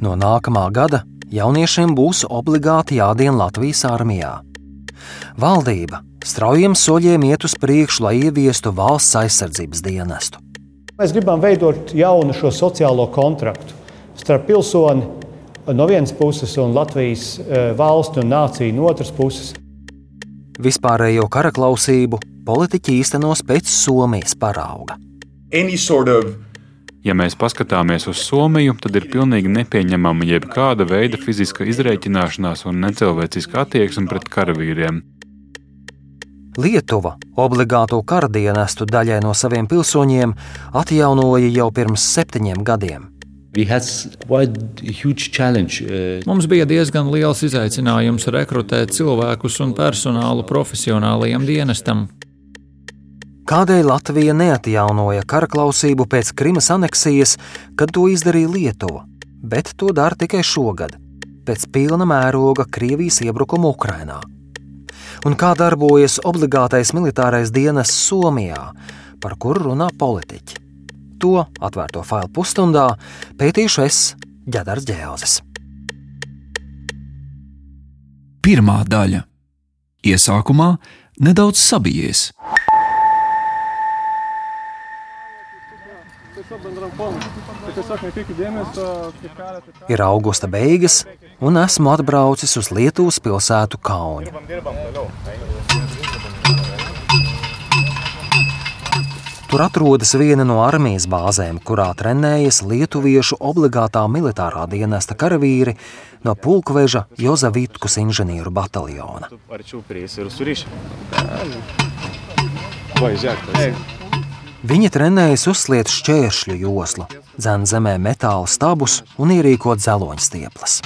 No nākamā gada jauniešiem būs obligāti jādien Latvijas armijā. Valdība straujiem soļiem iet uz priekšu, lai ieviestu valsts aizsardzības dienestu. Mēs gribam veidot jaunu šo sociālo kontraktu starp pilsoni no vienas puses un Latvijas eh, valstu un nāciju no otras puses. Vispārējo karaklausību politiķi īstenos pēc Somijas parauga. Sort of Ja mēs paskatāmies uz Somiju, tad ir pilnīgi nepieņemama jebkāda veida fiziska izreikināšanās un necilvēciska attieksme pret karavīriem. Lietuva obligāto karadienestu daļai no saviem pilsoņiem atjaunoja jau pirms septiņiem gadiem. Mums bija diezgan liels izaicinājums rekrutēt cilvēkus un personālu profesionālajiem dienestam. Kādēļ Latvija neatjaunoja karaklausību pēc Krimas aneksijas, kad to izdarīja Lietuva, bet to dara tikai šogad, pēc pilna mēroga Krievijas iebrukuma Ukrainā? Un kā darbojas obligātais militārais dienas Somijā, par kuru runā politiķi? To atvērto failu pusstundā pētīšu es, Ģedars Džēlzes. Pirmā daļa. Iesākumā nedaudz sabijies. Ir augusta beigas, un esmu atbraucis uz Lietuvas pilsētu Kaunu. Tur atrodas viena no armijas bāzēm, kurā trenējas lietuviešu obligātā militārā dienesta karavīri no pulkveža Jozavitkus inženieru bataljona. Viņi trenējas uzsliet šķēršļu joslu, dzēn zemē metāla stabus un ierīkot dzeloņstieples.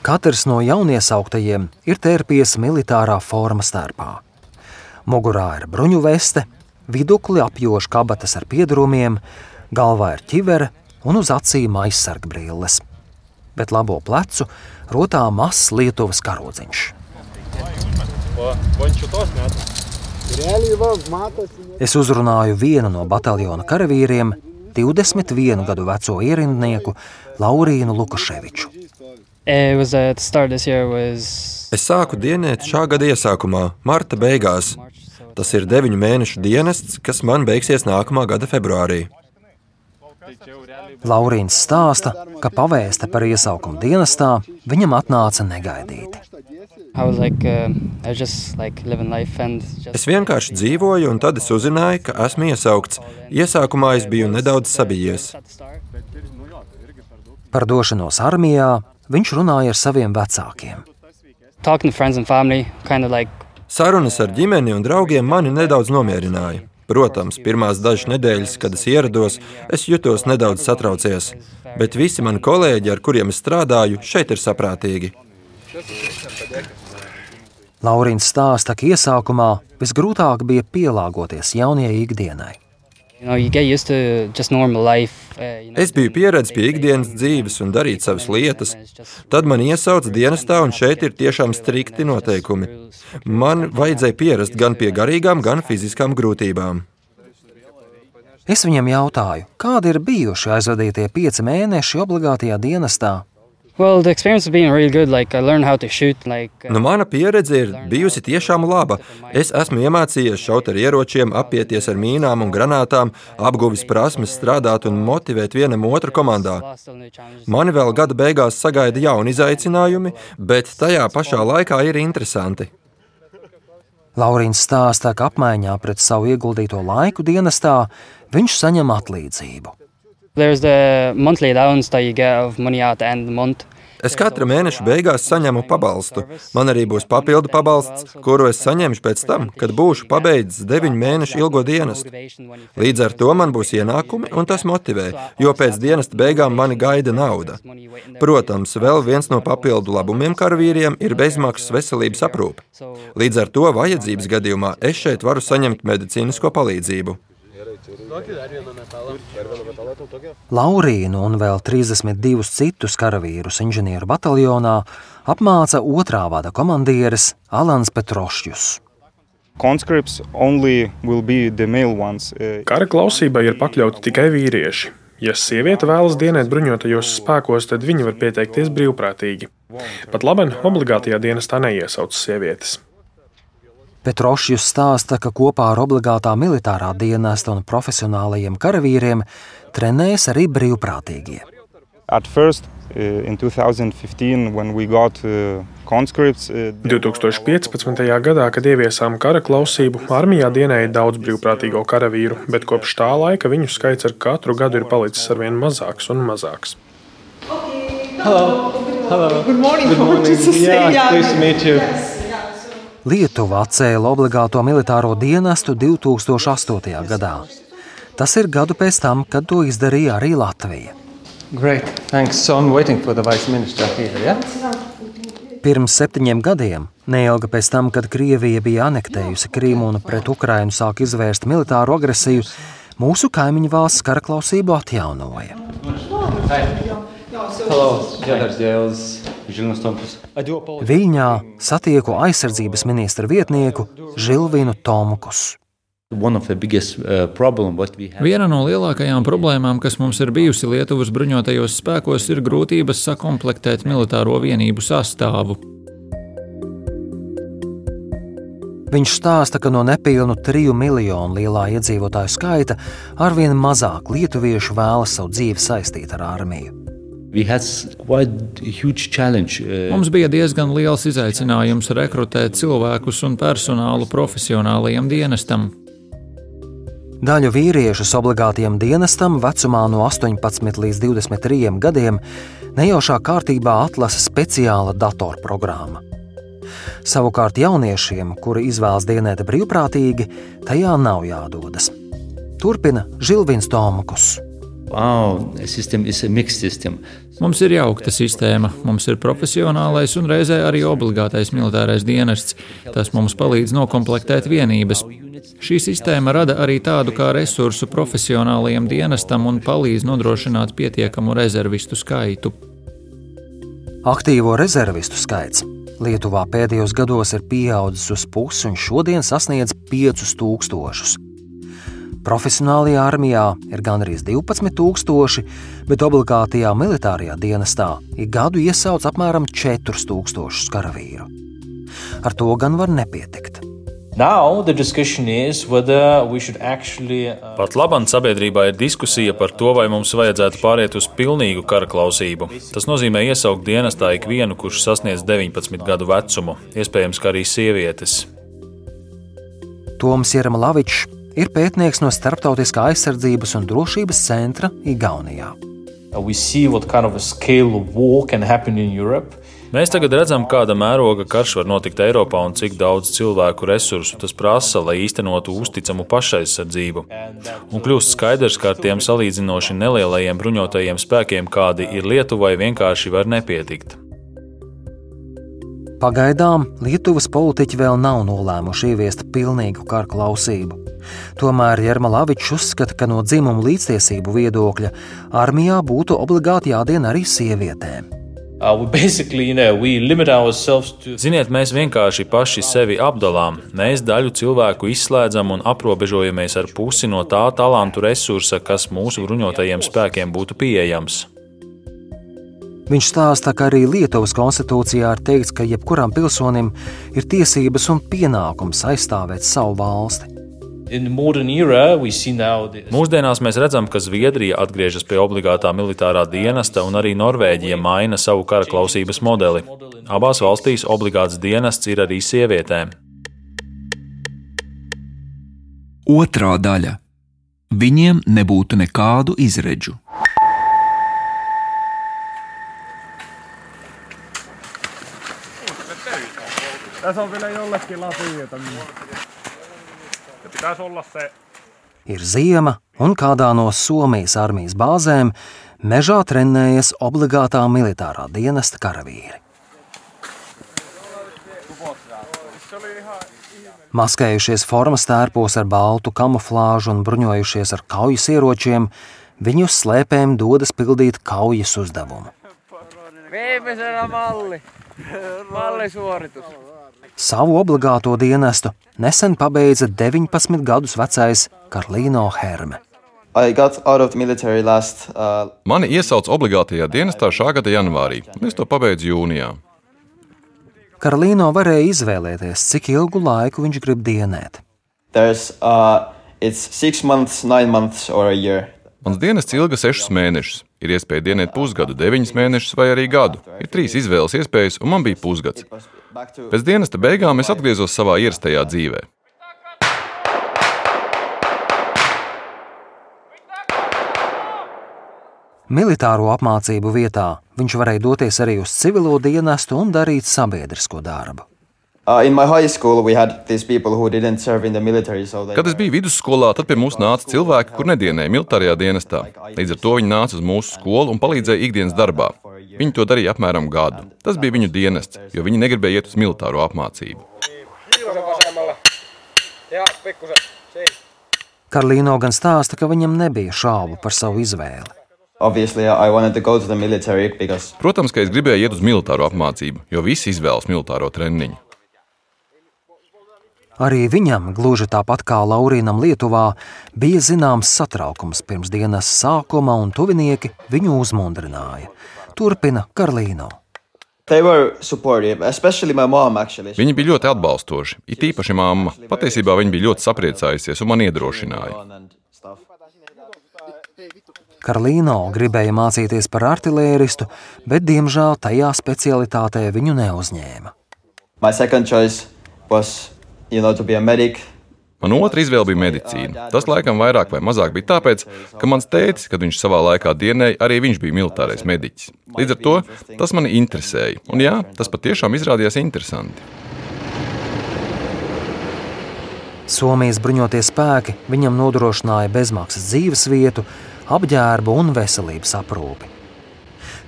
Katrs no jauniesāktajiem ir tērpies militārā forma stērpā. Mugurā ir bruņu veste, vidukli apjoš kabatas ar piedrumiem, galvā ir ķivere un uz acīm aizsargbrilles. Bet labo plecu rotā mazs Lietuvas karodziņš. Es uzrunāju vienu no bataljona karavīriem, 21 gadu veco ierindnieku Laurīnu Lukaševiču. Es sāku dienēt šā gada iesākumā, marta beigās. Tas ir deviņu mēnešu dienests, kas man beigsies nākamā gada februārī. Laurīns stāsta, ka pavēste par iesaukumu dienestā viņam atnāca negaidīti. Uh. Es vienkārši dzīvoju, un tad es uzzināju, ka esmu iesaukts. Iesākumā es biju nedaudz sabijies. Par došanos armijā viņš runāja ar saviem vecākiem. Sarunas ar ģimeni un draugiem mani nedaudz nomierināja. Protams, pirmās dažas nedēļas, kad es ierados, es jutos nedaudz satraucies, bet visi mani kolēģi, ar kuriem es strādāju, šeit ir saprātīgi. Laurīns stāsta, ka iesākumā visgrūtāk bija pielāgoties jaunajai ikdienai. Uh, es biju pieredzējis pie ikdienas dzīves un darīt savas lietas. Tad man iesauca dienestā, un šeit ir tiešām strikti noteikumi. Man vajadzēja pierast gan pie garīgām, gan fiziskām grūtībām. Es viņam jautāju, kādi ir bijuši aizvadītie pieci mēneši obligātajā dienestā. Well, really good, like, shoot, like, uh, nu, mana pieredze ir bijusi tiešām laba. Es esmu iemācījies šaut ar ieročiem, apieties ar mīnām un granātām, apguvis prasmes strādāt un motivēt vienam otru komandā. Mani vēl gada beigās sagaida jauni izaicinājumi, bet tajā pašā laikā ir interesanti. Laurīns stāsta, ka apmaiņā pret savu ieguldīto laiku dienestā viņš saņem atlīdzību. There's the monthly allowance that you get of money at the end of the month. Es katra mēneša beigās saņemu pabalstu. Man arī būs papildu pabalsts, kuru es saņemšu pēc tam, kad būšu pabeidzis deviņu mēnešu ilgo dienestu. Līdz ar to man būs ienākumi, un tas motivē, jo pēc dienesta beigām mani gaida nauda. Protams, vēl viens no papildu labumiem karavīriem ir bezmaksas veselības aprūpe. Līdz ar to vajadzības gadījumā es šeit varu saņemt medicīnisko palīdzību. Laurīnu un vēl 32 citus karavīrus inženieru bataljonā apmāca otrā vada komandieris Alans Petrošķus. Kara klausībai ir pakļauti tikai vīrieši. Ja sieviete vēlas dienēt bruņotajos spēkos, tad viņa var pieteikties brīvprātīgi. Pat labi, obligātajā dienestā neiesauc sievietes. Petrošs stāsta, ka kopā ar obligātā militārā dienesta un profesionālajiem karavīriem trenējas arī brīvprātīgie. At first, uh, in 2015, when we got uh, 2015. gadā, kad ieviesām kara klausību, armijā dienēja daudz brīvprātīgo karavīru, bet kopš tā laika viņu skaits ar katru gadu ir palicis arvien mazāks un mazāks. Hello. Hello. Good morning. Good morning. Yeah. Nice to meet you. Lietuva atcēla obligāto militāro dienestu 2008. gadā. Tas ir gadu pēc tam, kad to izdarīja arī Latvija. Great. Thanks. So I'm waiting for the vice minister here, yeah? Pirms septiņiem gadiem, neilgi pēc tam, kad Krievija bija anektējusi Krīmu un pret Ukrainu sāk izvērst militāru agresiju, mūsu kaimiņu valsts karaklausību atjaunoja. Viņā satieku aizsardzības ministra vietnieku Žilvinu Tomkus. Viena no lielākajām problēmām, kas mums ir bijusi Lietuvas bruņotajos spēkos, ir grūtības sakomplektēt militāro vienību sastāvu. Viņš stāsta, ka no nepilnu triju miljonu lielā iedzīvotāju skaita arvien mazāk lietuviešu vēlas savu dzīvi saistīt ar armiju. Mums bija diezgan liels izaicinājums rekrutēt cilvēkus un personālu profesionālajiem dienestam. Daļu vīriešus obligātiem dienestam vecumā no 18 līdz 23 gadiem nejaušā kārtībā atlasa speciāla datorprogramma. Savukārt jauniešiem, kuri izvēlas dienēt brīvprātīgi, tajā nav jādodas. Turpina Žilvins Tomakus. Wow, Mums ir jaukta sistēma. Mums ir profesionālais un reizē arī obligātais militārais dienests. Tas mums palīdz noklāpēt vienības. Šī sistēma rada arī tādu kā resursu profesionālajiem dienestam un palīdz nodrošināt pietiekamu rezervistu skaitu. Aktīvo rezervistu skaits Lietuvā pēdējos gados ir pieaudzis uz pusi un šodien sasniedz 5000. Profesionālajā armijā ir gandrīz 12,000, bet obligātajā militārajā dienestā ik gadu iesauc apmēram 4000 karavīru. Ar to gan var nepietikt. Actually... Uh, Pat labam sabiedrībā ir diskusija par to, vai mums vajadzētu pāriet uz pilnīgu kara klausību. Tas nozīmē iesaukt dienestā ikvienu, kurš sasniedz 19 gadu vecumu, iespējams, kā arī sievietes. Toms Jeremalavičs ir pētnieks no Starptautiskā aizsardzības un drošības centra Igaunijā. We see what kind of a scale of war can happen in Europe. Mēs tagad redzam, kāda mēroga karš var notikt Eiropā un cik daudz cilvēku resursu tas prasa, lai īstenotu uzticamu pašaizsardzību. Un kļūst skaidrs, ka ar tiem salīdzinoši nelielajiem bruņotajiem spēkiem, kādi ir Lietuvai, vienkārši var nepietikt. Pagaidām Lietuvas politiķi vēl nav nolēmuši ieviest pilnīgu kara klausību. Tomēr Jermalavičs uzskata, ka no dzimuma līdztiesību viedokļa armijā būtu obligāti jādien arī sievietēm. Uh. Ziniet, mēs vienkārši paši sevi apdalām. Mēs daļu cilvēku izslēdzam un aprobežojamies ar pusi no tā talantu resursa, kas mūsu bruņotajiem spēkiem būtu pieejams. Viņš stāsta, ka arī Lietuvas konstitūcijā ir teikts, ka jebkuram pilsonim ir tiesības un pienākums aizstāvēt savu valsti. Mūsdienās mēs redzam, ka Zviedrija atgriežas pie obligātā militārā dienesta, un arī Norvēģija maina savu kara klausības modeli. Abās valstīs obligāts dienests ir arī sievietēm. Otra daļa - viņiem nebūtu nekādu izredzu. Tässä on vielä jollekin lapioita. Ir ziema, un kādā no Somijas armijas bāzēm mežā trenējas obligātā militārā dienesta karavīri. Maskējušies formas tērpos ar baltu kamuflāžu un bruņojušies ar kaujas ieročiem, viņi uz slēpēm dodas pildīt kaujas uzdevumu. Viimeisenä malli. Mallisuoritus. Savu obligāto dienestu nesen pabeidza 19 gadus vecais Karlīno Herme. Last, uh... Mani iesauca obligātajā dienestā šā gada janvārī, un es to pabeidzu jūnijā. Karlīno varēja izvēlēties, cik ilgu laiku viņš grib dienēt. Uh, months, months Mans dienests ilga sešus mēnešus. Ir iespēja dienēt pusgadu, deviņus mēnešus vai arī gadu. Ir trīs izvēles iespējas, un man bija pusgads. Pēc dienesta beigām es atgriezos savā ierastajā dzīvē. Militāro apmācību vietā viņš varēja doties arī uz civilo dienestu un darīt sabiedrisko darbu. Uh, school, military, so Kad es biju vidusskolā, tad pie mums nāca cilvēki, kur nedienēja militārajā dienestā. Līdz ar to viņi nāca uz mūsu skolu un palīdzēja ikdienas darbā. Viņi to darīja apmēram gadu. Tas bija viņu dienests, jo viņi negribēja iet uz militāro apmācību. Karlīno gan stāsta, ka viņam nebija šaubu par savu izvēli. Because... Protams, ka es gribēju iet uz militāro apmācību, jo visi izvēlas militāro treniņu. Arī viņam, gluži tāpat kā Laurīnam Lietuvā, bija zināms satraukums pirms dienas sākuma, un tuvinieki viņu uzmundrināja. Turpina Karlīno. Viņi bija ļoti atbalstoši, it īpaši mamma. Patiesībā viņa bija ļoti sapriecājusies un man iedrošināja. Karlīno gribēja mācīties par artilēristu, bet, diemžēl, tajā specialitātē viņu neuzņēma. Was, you know, Man otra izvēle bija medicīna. Tas laikam vairāk vai mazāk bija tāpēc, ka mans tētis, kad viņš savā laikā dienēja, arī viņš bija militārais mediķis. Līdz ar to tas mani interesēja. Un jā, tas patiešām izrādījās interesanti. Somijas bruņotie spēki viņam nodrošināja bezmaksas dzīves vietu, apģērbu un veselības aprūpi.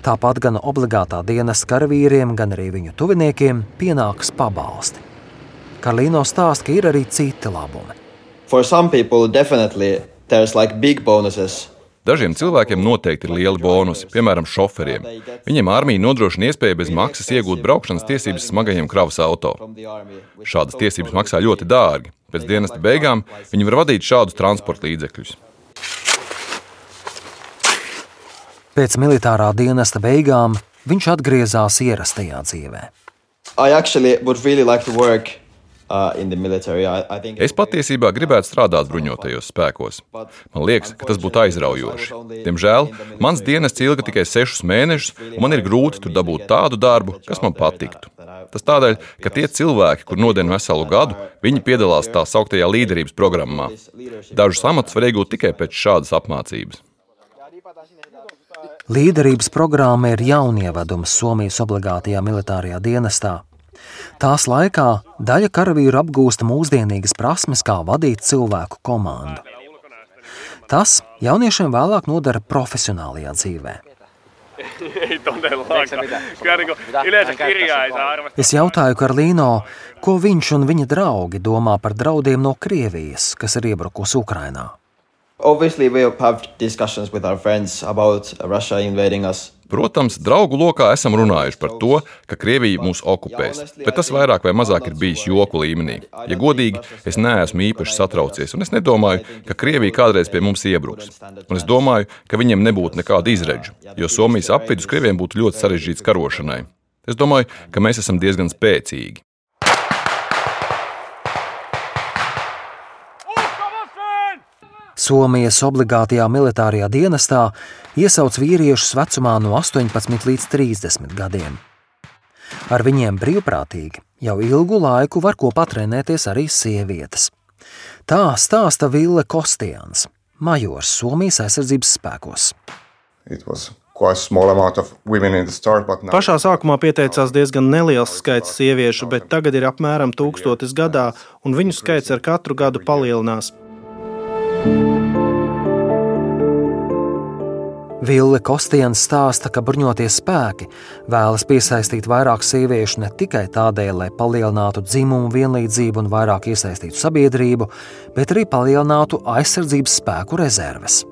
Tāpat gan obligātā dienas karavīriem, gan arī viņu tuviniekiem pienāks pabalsti. Karlīno stāsta, ka ir arī citi labumi. Like Dažiem cilvēkiem noteikti ir lieli bonusi, piemēram, šoferiem. Viņiem armija nodrošina iespēju bez maksas iegūt braukšanas tiesības smagajiem kravas auto. Šādas tiesības maksā ļoti dārgi. Pēc dienesta beigām viņi var vadīt šādus transporta līdzekļus. Pēc militārā dienesta beigām viņš atgriezās ierastajā dzīvē. Really like work, uh, military, I, I think... Es patiesībā gribētu strādāt bruņotajos spēkos. Man liekas, ka tas būtu aizraujoši. Diemžēl mans dienests ilga tikai sešus mēnešus, un man ir grūti tur dabūt tādu darbu, kas man patiktu. Tas tādēļ, ka tie cilvēki, kur nodien veselu gadu, viņi piedalās tā sauktajā līderības programmā. Dažus amatus var iegūt tikai pēc šādas apmācības. Līderības programma ir jaunievedums Somijas obligātajā militārajā dienestā. Tās laikā daļa karavīru apgūsta mūsdienīgas prasmes, kā vadīt cilvēku komandu. Tas jauniešiem vēlāk nodara profesionālajā dzīvē. Es jautāju Karlīno, ko viņš un viņa draugi domā par draudiem no Krievijas, kas ir iebrukusi Ukrainā. Obviously, we have discussions with our friends about Russia invading us. Protams, draugu lokā esam runājuši par to, ka Krievija mūs okupēs, bet tas vairāk vai mazāk ir bijis joku līmenī. Ja godīgi, es neesmu īpaši satraucies, un es nedomāju, ka Krievija kādreiz pie mums iebruks. Un es domāju, ka viņiem nebūtu nekāda izredzu, jo Somijas apvidus Krieviem būtu ļoti sarežģīts karošanai. Es domāju, ka mēs esam diezgan spēcīgi. Somijas obligātajā militārajā dienestā iesauc vīriešus vecumā no 18 līdz 30 gadiem. Ar viņiem brīvprātīgi jau ilgu laiku var kopā trenēties arī sievietes. Tā stāsta Ville Kostians, majors Somijas aizsardzības spēkos. Pašā sākumā pieteicās diezgan neliels skaits sieviešu, bet tagad ir apmēram tūkstotis gadā, un viņu skaits ar katru gadu palielinās. Ville Kostians stāsta, ka bruņotie spēki vēlas piesaistīt vairāk sieviešu ne tikai tādēļ, lai palielinātu dzimumu vienlīdzību un vairāk iesaistītu sabiedrību, bet arī palielinātu aizsardzības spēku rezerves.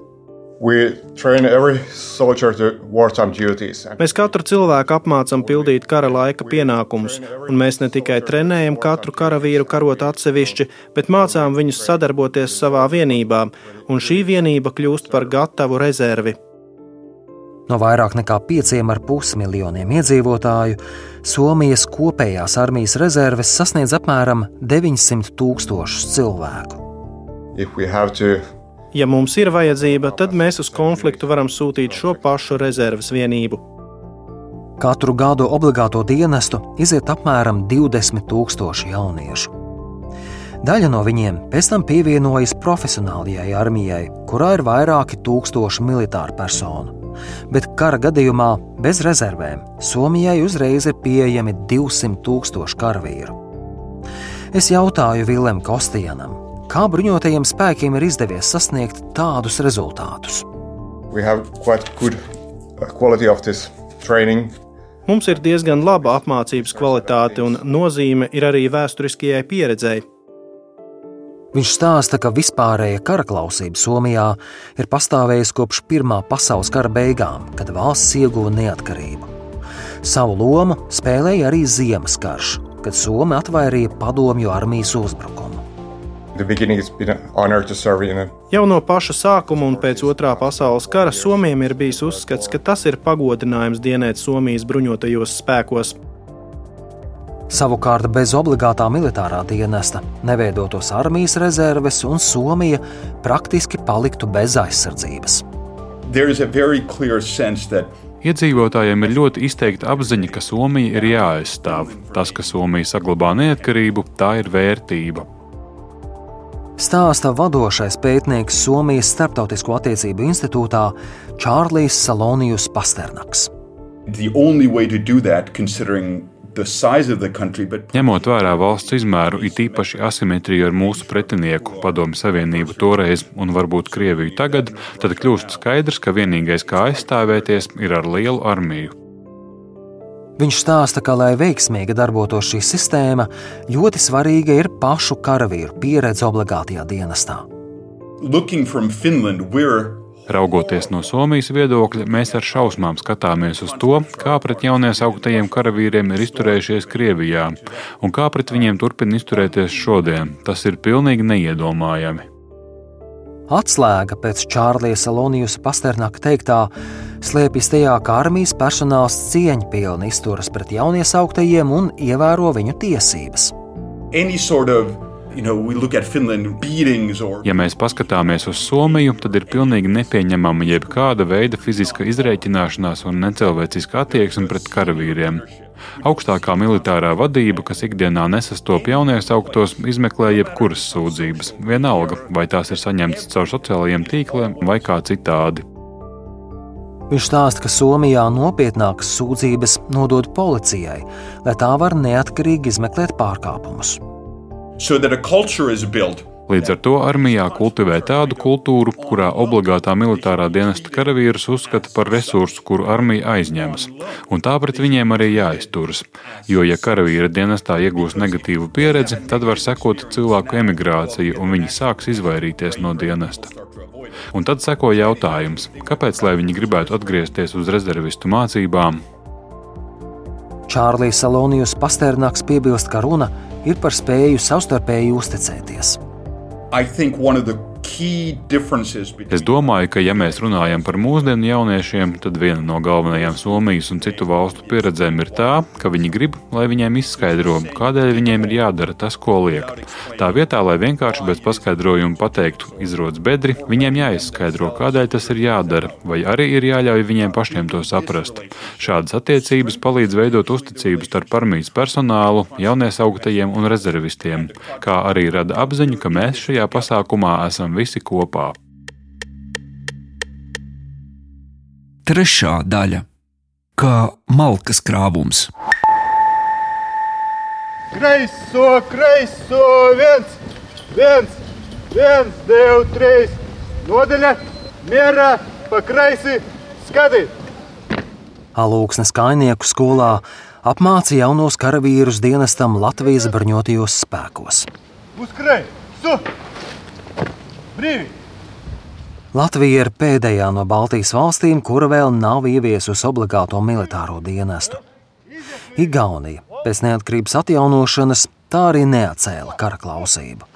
Mēs katru cilvēku apmācām pildīt kara laika pienākumus, un mēs ne tikai trenējam katru karavīru karot atsevišķi, bet mācām viņus sadarboties savā vienībā, un šī vienība kļūst par gatavu rezervi. No vairāk nekā 5,5 miljoniem iedzīvotāju Somijas kopējās armijas rezerves sasniedz apmēram 900 tūkstošus cilvēku. Ja mums ir vajadzība, tad mēs uz konfliktu varam sūtīt šo pašu rezerves vienību. Katru gadu obligāto dienestu iziet apmēram 20 tūkstoši jauniešu. Daļa no viņiem pēc tam pievienojas profesionālajai armijai, kurā ir vairāki tūkstoši militāru personu. Bet kara gadījumā bez rezervēm Somijai uzreiz ir pieejami 200 tūkstoši karavīru. Es jautāju Vilēm Kostijanam, kā bruņotajiem spēkiem ir izdevies sasniegt tādus rezultātus. Uh, Mums ir diezgan laba apmācības kvalitāte, un nozīme ir arī vēsturiskajai pieredzei. Viņš stāsta, ka vispārēja kara klausība Somijā ir pastāvējusi kopš Pirmā pasaules kara beigām, kad valsts ieguva neatkarību. Savu lomu spēlēja arī Ziemas karš, kad Somija atvairīja padomju armijas uzbrukumu. Jau no paša sākuma un pēc otrā pasaules kara Somijam ir bijis uzskats, ka tas ir pagodinājums dienēt Somijas bruņotajos spēkos. Savukārt bez obligātā militārā dienesta neveidotos armijas rezerves un Somija praktiski paliktu bez aizsardzības. Iedzīvotājiem ir ļoti izteikta apziņa, ka Somija ir jāaizstāv. Tas, ka Somija saglabā neatkarību, tā ir vērtība. Stāsta vadošais pētnieks Somijas Startautisko attiecību institūtā Čārlis Salonijus Pasternaks. That, But... Ņemot vērā valsts izmēru, it īpaši asimetriju ar mūsu pretinieku, Padomju Savienību toreiz un varbūt Krieviju tagad, tad kļūst skaidrs, ka vienīgais, kā aizstāvēties, ir ar lielu armiju. Viņš stāsta, ka, lai veiksmīgi darbotos šī sistēma, ļoti svarīga ir pašu karavīru pieredze obligātajā dienestā. Finland, Raugoties no Somijas viedokļa, mēs ar šausmām skatāmies uz to, kā pret jauniesauktējiem karavīriem ir izturējušies Krievijā un kā pret viņiem turpina izturēties šodien. Tas ir pilnīgi neiedomājami. Atslēga pēc Čārlija Salonijas Pasternaka teiktā slēpjas tajā, ka armijas personāls cieņpilni izturas pret jauniesauktējiem un ievēro viņu tiesības. Any sort of Ja mēs paskatāmies uz Somiju, tad ir pilnīgi nepieņemama jebkāda veida fiziska izreikināšanās un necilvēciska attieksme pret karavīriem. Augstākā militārā vadība, kas ikdienā nesastop jauniesauktos, izmeklē jebkuras sūdzības, vienalga, vai tās ir saņemtas caur sociālajiem tīkliem vai kā citādi. Viņš stāsta, ka Somijā nopietnākas sūdzības nodod policijai, lai tā var neatkarīgi izmeklēt pārkāpumus so that a culture is built Līdz ar to armijā kultivē tādu kultūru, kurā obligātā militārā dienesta karavīrus uzskata par resursu, kuru armija aizņemas, un tā pret viņiem arī jāizturas. Jo, ja karavīra dienestā iegūs negatīvu pieredzi, tad var sekot cilvēku emigrācija, un viņi sāks izvairīties no dienesta. Un tad seko jautājums, kāpēc viņi gribētu atgriezties uz rezervistu mācībām? Čārlis Salonijus Pasternāks piebilst, ka runa ir par spēju savstarpēji uzticēties. I think one of the Es domāju, ka, ja mēs runājam par mūsdienu jauniešiem, tad viena no galvenajām Somijas un citu valstu pieredzēm ir tā, ka viņi grib, lai viņiem izskaidro, kādēļ viņiem ir jādara tas, ko liek. Tā vietā, lai vienkārši bez paskaidrojuma pateiktu, izrodas bedri, viņiem jāizskaidro, kādēļ tas ir jādara, vai arī ir jāļauj viņiem pašiem to saprast. Šādas attiecības palīdz veidot uzticību starp armijas personālu, jauniesauktējiem un rezervistiem, kā arī rada apziņu, ka mēs šajā pasākumā esam visi kopā. Trešā daļa - kā malkas krāvums. Kreiso, kreiso, viens, viens, viens, divi, trīs. Nodeļa, mierā, pa kreisi, skatīt. Alūksnes kainieku skolā apmāca jaunos karavīrus dienestam Latvijas bruņotajos spēkos. Uz kreisi! Brīvi! Latvija ir pēdējā no Baltijas valstīm, kura vēl nav ieviesusi obligāto militāro dienestu. Igaunija pēc neatkarības atjaunošanas tā arī neatcēla kara klausību.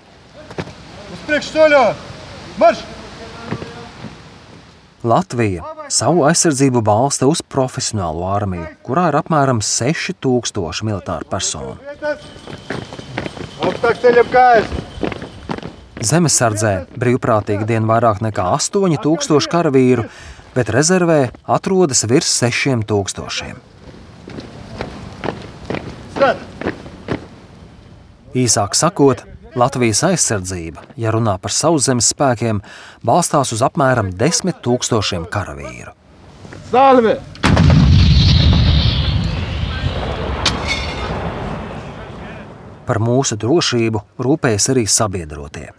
Latvija savu aizsardzību balsta uz profesionālo armiju, kurā ir apmēram 6000 militāru personu. Augstāk ceļam kājas! Zemesardzē brīvprātīgi dien vairāk nekā 8000 karavīru, bet rezervē atrodas virs 6000. Īsāk sakot, Latvijas aizsardzība, ja runā par sauszemes spēkiem, balstās uz apmēram 10 tūkstošiem karavīru. Salve! Par mūsu drošību rūpējas arī sabiedrotie.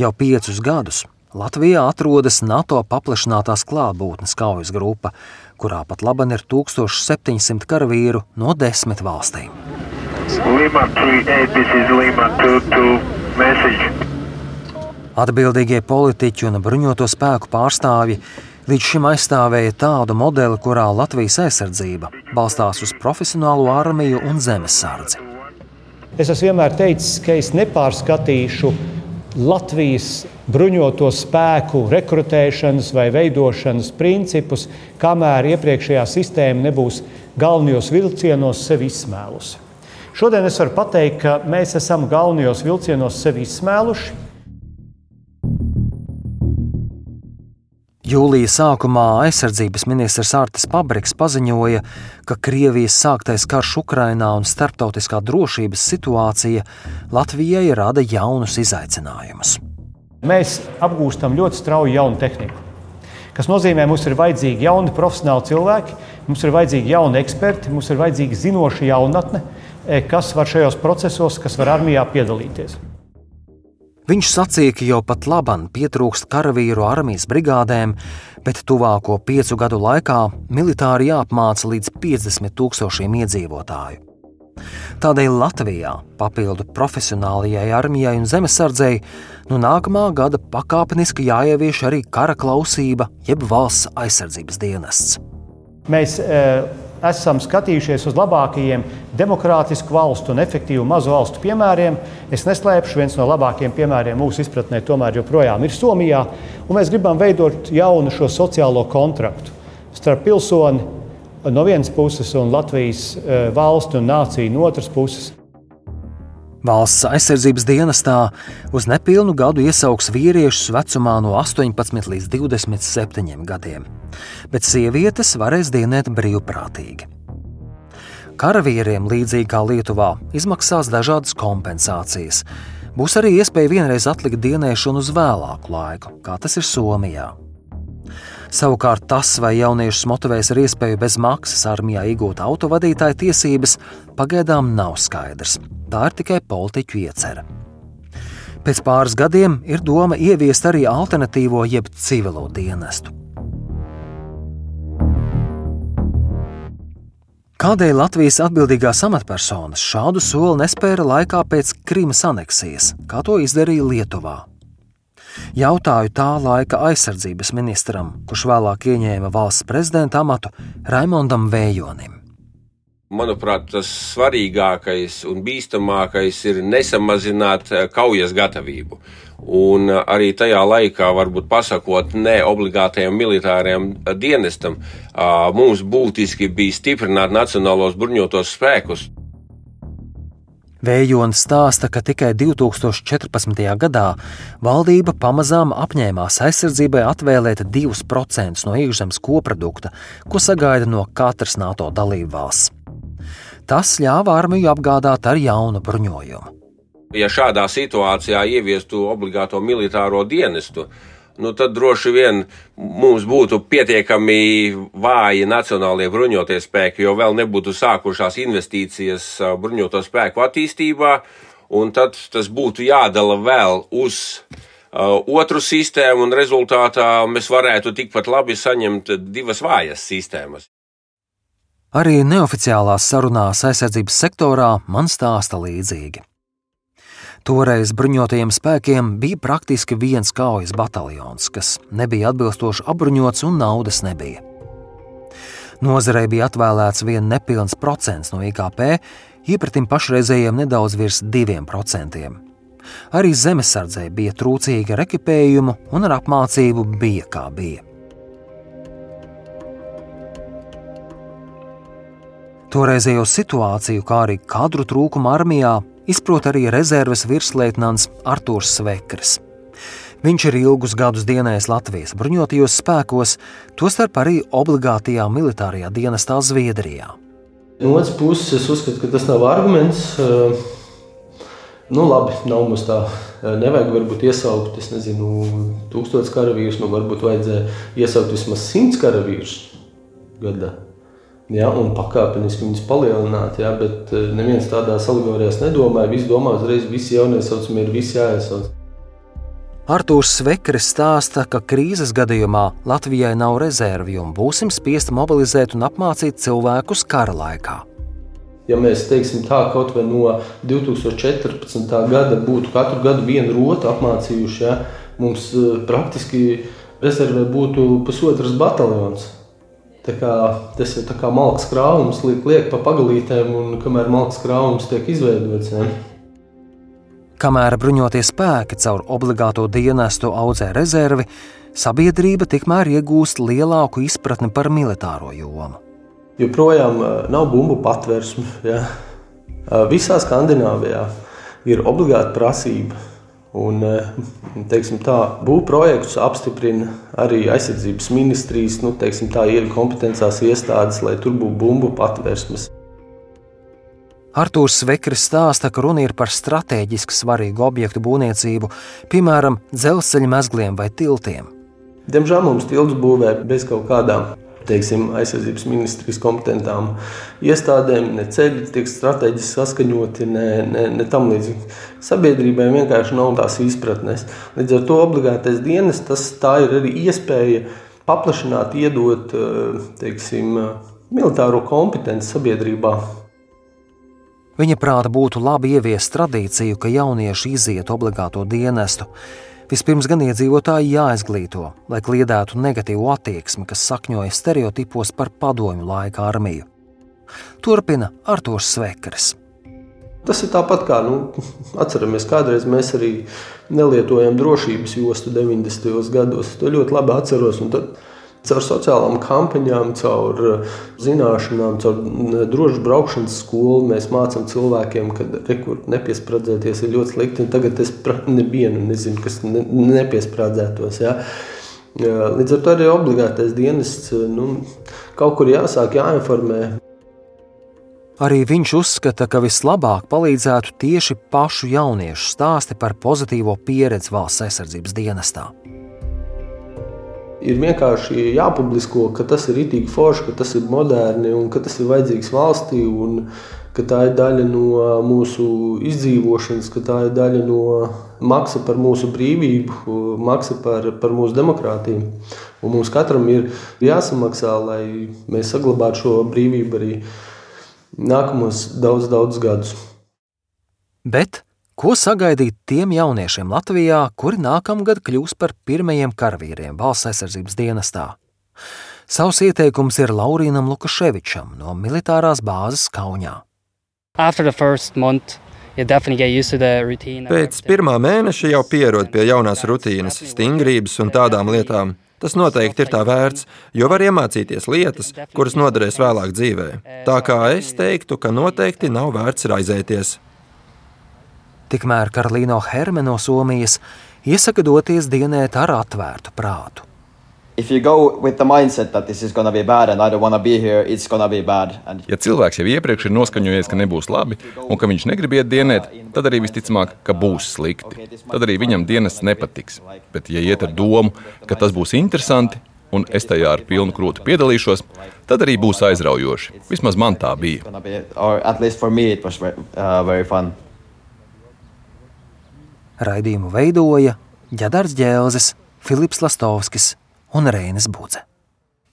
Jau piecus gadus Latvijā atrodas NATO paplašinātās klātbūtnes kaujas grupa, kurā pat laban ir 1700 karavīru no desmit valstīm. Lima 38, this is Lima 22, message. Atbildīgie politiķi un bruņoto spēku pārstāvji līdz šim aizstāvēja tādu modeli, kurā Latvijas aizsardzība balstās uz profesionālo armiju un zemesardzi. Es esmu vienmēr teicis, ka es nepārskatīšu Latvijas bruņoto spēku rekrutēšanas vai veidošanas principus, kamēr iepriekšējā sistēma nebūs galvenajos vilcienos sevi izsmēlusi. Šodien es varu pateikt, ka mēs esam galvenajos vilcienos sevi izsmēluši. Jūlijas sākumā aizsardzības ministrs Artis Pabriks paziņoja, ka Krievijas sāktais karš Ukrainā un starptautiskā drošības situācija Latvijai rada jaunus izaicinājumus. Mēs apgūstam ļoti strauju jaunu tehniku, kas nozīmē, ka mums ir vajadzīgi jauni profesionāli cilvēki, mums ir vajadzīgi jauni eksperti, mums ir vajadzīga zinoša jaunatne, E, kas var šajos procesos, kas var armijā piedalīties. Viņš sacīja, ka jau pat labam pietrūkst karavīru armijas brigādēm, bet tuvāko piecu gadu laikā militāri jāapmāca līdz 50 tūkstošiem iedzīvotāju. Tādēļ Latvijā, papildu profesionālajai armijai un zemesardzei, no nākamā gada pakāpeniski jāievieš arī kara klausība, jeb valsts aizsardzības dienests. Mēs e, esam skatījušies uz labākajiem demokrātisku valstu un efektīvu mazu valstu piemēriem. Es neslēpšu, viens no labākajiem piemēriem mūsu izpratnē tomēr joprojām ir Somijā. Mēs gribam veidot jaunu šo sociālo kontraktu starp pilsoni no vienas puses un Latvijas eh, valstu un nāciju no otras puses. Valsts aizsardzības dienestā uz nepilnu gadu iesaugs vīriešus vecumā no 18 līdz 27 gadiem, bet sievietes varēs dienēt brīvprātīgi. Karavīriem, līdzīgi kā Lietuvā, izmaksās dažādas kompensācijas. Būs arī iespēja vienreiz atlikt dienēšanu uz vēlāku laiku, kā tas ir Somijā. Savukārt tas, vai jauniešus motivēs ar iespēju bez maksas armijā iegūt autovadītāja tiesības, pagaidām nav skaidrs. Tā ir tikai politiķu iecerē. Pēc pāris gadiem ir doma ieviest arī alternatīvo, jeb civilo dienestu. Kādēļ Latvijas atbildīgās amatpersonas šādu soli nespēra laikā pēc Krimas aneksijas, kā to izdarīja Lietuvā? Jautāju tā laika aizsardzības ministram, kurš vēlāk ieņēma valsts prezidenta amatu Raimondam Vējonim. Manuprāt, tas svarīgākais un bīstamākais ir nesamazināt eh, kaujas gatavību. Un eh, arī tajā laikā, varbūt pasakot, ne obligātajam militārajam eh, dienestam, mums būtiski bija stiprināt nacionālos bruņotos spēkus. Vējons stāsta, ka tikai 2014. gadā valdība pamazām apņēmās aizsardzībai atvēlēt 2% no iekšzemes koprodukta, ko sagaida no katras NATO dalību valsts. Tas ļāva armiju apgādāt ar jaunu bruņojumu. Ja šādā situācijā ieviestu obligāto militāro dienestu, nu tad droši vien mums būtu pietiekami vāji nacionālie bruņotie spēki, jo vēl nebūtu sākušās investīcijas bruņoto spēku attīstībā, un tad tas būtu jādala vēl uz uh, otru sistēmu, un rezultātā mēs varētu tikpat labi saņemt divas vājas sistēmas. Arī neoficiālās sarunās aizsardzības sektorā man stāsta līdzīgi. Toreiz bruņotajiem spēkiem bija praktiski viens kaujas bataljons, kas nebija atbilstoši apbruņots un naudas nebija. Nozarei bija atvēlēts viens nepilns procents no IKP, iepratim pašreizējiem nedaudz virs diviem procentiem. Arī zemesardzei bija trūcīga ar ekipējumu un ar apmācību bija kā bija. Toreizējo situāciju, kā arī kadru trūkumu armijā, izprot arī rezerves virsleitnants Artūrs Svekers. Viņš ir ilgus gadus dienējis Latvijas bruņotajos spēkos, tostarp arī obligātajā militārajā dienestā Zviedrijā. No otras puses, es uzskatu, ka tas nav arguments. Nu, labi, nav mums tā. Nevajag varbūt iesaukt, es nezinu, tūkstotis karavīrus, man varbūt vajadzēja iesaukt vismaz simts karavīrus gadā. Ja, un pakāpeniski viņus palielināt, ja, bet neviens tādā salīdzinājumā nedomāja. Visi domā, uzreiz visi jauniesaucami ir visi jāiesauc. Artūrs Svekris stāsta, ka krīzes gadījumā Latvijai nav rezervju un būsim spiesti mobilizēt un apmācīt cilvēkus kara laikā. Ja mēs teiksim tā, kaut vai no 2014. gada būtu katru gadu vienu rotu apmācījuši, ja, mums eh, praktiski rezervē būtu pusotras bataljons. Tā kā, tas ir kā malks krājums, liek, liek pa pagalītēm, un kamēr malks krājums tiek izveidots. Ja. Kamēr bruņotie spēki caur obligāto dienestu audzē rezervi, sabiedrība tikmēr iegūst lielāku izpratni par militāro jomu. Joprojām nav bumbu patvērsme. Ja? Visā Skandināvijā ir obligāta prasība. Un, tā, būvprojektus apstiprina arī aizsardzības ministrijas, nu, teiksim, tā kompetencās iestādes, lai tur būtu bumbu patvērsmes. Artūrs Svekris stāsta, ka runa ir par strateģiski svarīgu objektu būvniecību, piemēram, dzelzceļa mezgliem vai tiltiem. Diemžēl mums tilts būvē bez kaut kādām teiksim, aizsardzības ministrijas kompetentām iestādēm, ne ceļi tiek strateģiski saskaņoti, ne, ne, ne tam līdzīgi. Sabiedrībai vienkārši nav tās izpratnes. Līdz ar to obligātais dienas, tas ir arī iespēja paplašināt, iedot teiksim, militāro kompetenci sabiedrībā. Viņa prāta būtu labi ieviest tradīciju, ka jaunieši iziet obligāto dienestu. Vispirms gan iedzīvotāji jāizglīto, lai kliedētu negatīvu attieksmi, kas sakņoja stereotipos par padomju laika armiju. Turpina Artošs Svekars. Tas ir tāpat kā, nu, atceramies, kādreiz mēs arī nelietojam drošības jostu 90. gados. To ļoti labi atceros. Tad Caur sociālām kampaņām, caur eh, zināšanām, caur drošu braukšanas skolu mēs mācām cilvēkiem, ka rekur nepiesprādzēties ir ļoti slikti. Tagad es nevienu nezinu, kas ne, nepiesprādzētos. Ja? Līdz ar to arī obligātais dienests nu, kaut kur jāsāk jāinformē. Arī viņš uzskata, ka vislabāk palīdzētu tieši pašu jauniešu stāsti par pozitīvo pieredzi valsts aizsardzības dienestā ir vienkārši jāpublisko, ka tas ir itīgi forši, ka tas ir moderni un ka tas ir vajadzīgs valstī. Ka tā ir daļa no mūsu izdzīvošanas, ka tā ir daļa no maksa par mūsu brīvību, maksa par, par mūsu demokrātiju. Un mums katram ir jāsamaksā, lai mēs saglabātu šo brīvību arī nākamos daudz, daudz gadus. Bet Ko sagaidīt tiem jauniešiem Latvijā, kuri nākamgad kļūs par pirmajiem karavīriem valsts aizsardzības dienestā? Savs ieteikums ir Laurīnam Lukaševičam no militārās bāzes Kaunijā. Pēc pirmā mēneša jau pierod pie jaunās rutīnas, stingrības un tādām lietām. Tas noteikti ir tā vērts, jo var iemācīties lietas, kuras noderēs vēlāk dzīvē. Tā kā es teiktu, ka noteikti nav vērts raizēties. Tikmēr Karolīno Herme no Somijas iesaka doties dienēt ar atvērtu prātu. Ja cilvēks jau iepriekš ir noskaņojies, ka nebūs labi un ka viņš negrib iet dienēt, tad arī visticamāk, ka būs slikti. Tad arī viņam dienas nepatiks. Bet, ja iet ar domu, ka tas būs interesanti un es tajā ar pilnu krūti piedalīšos, tad arī būs aizraujoši. Vismaz man tā bija. Raidījumu veidoja Ģedars Džēlzes, Filips Lastovskis un Reinis Budze.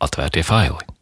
Atvērtie faili!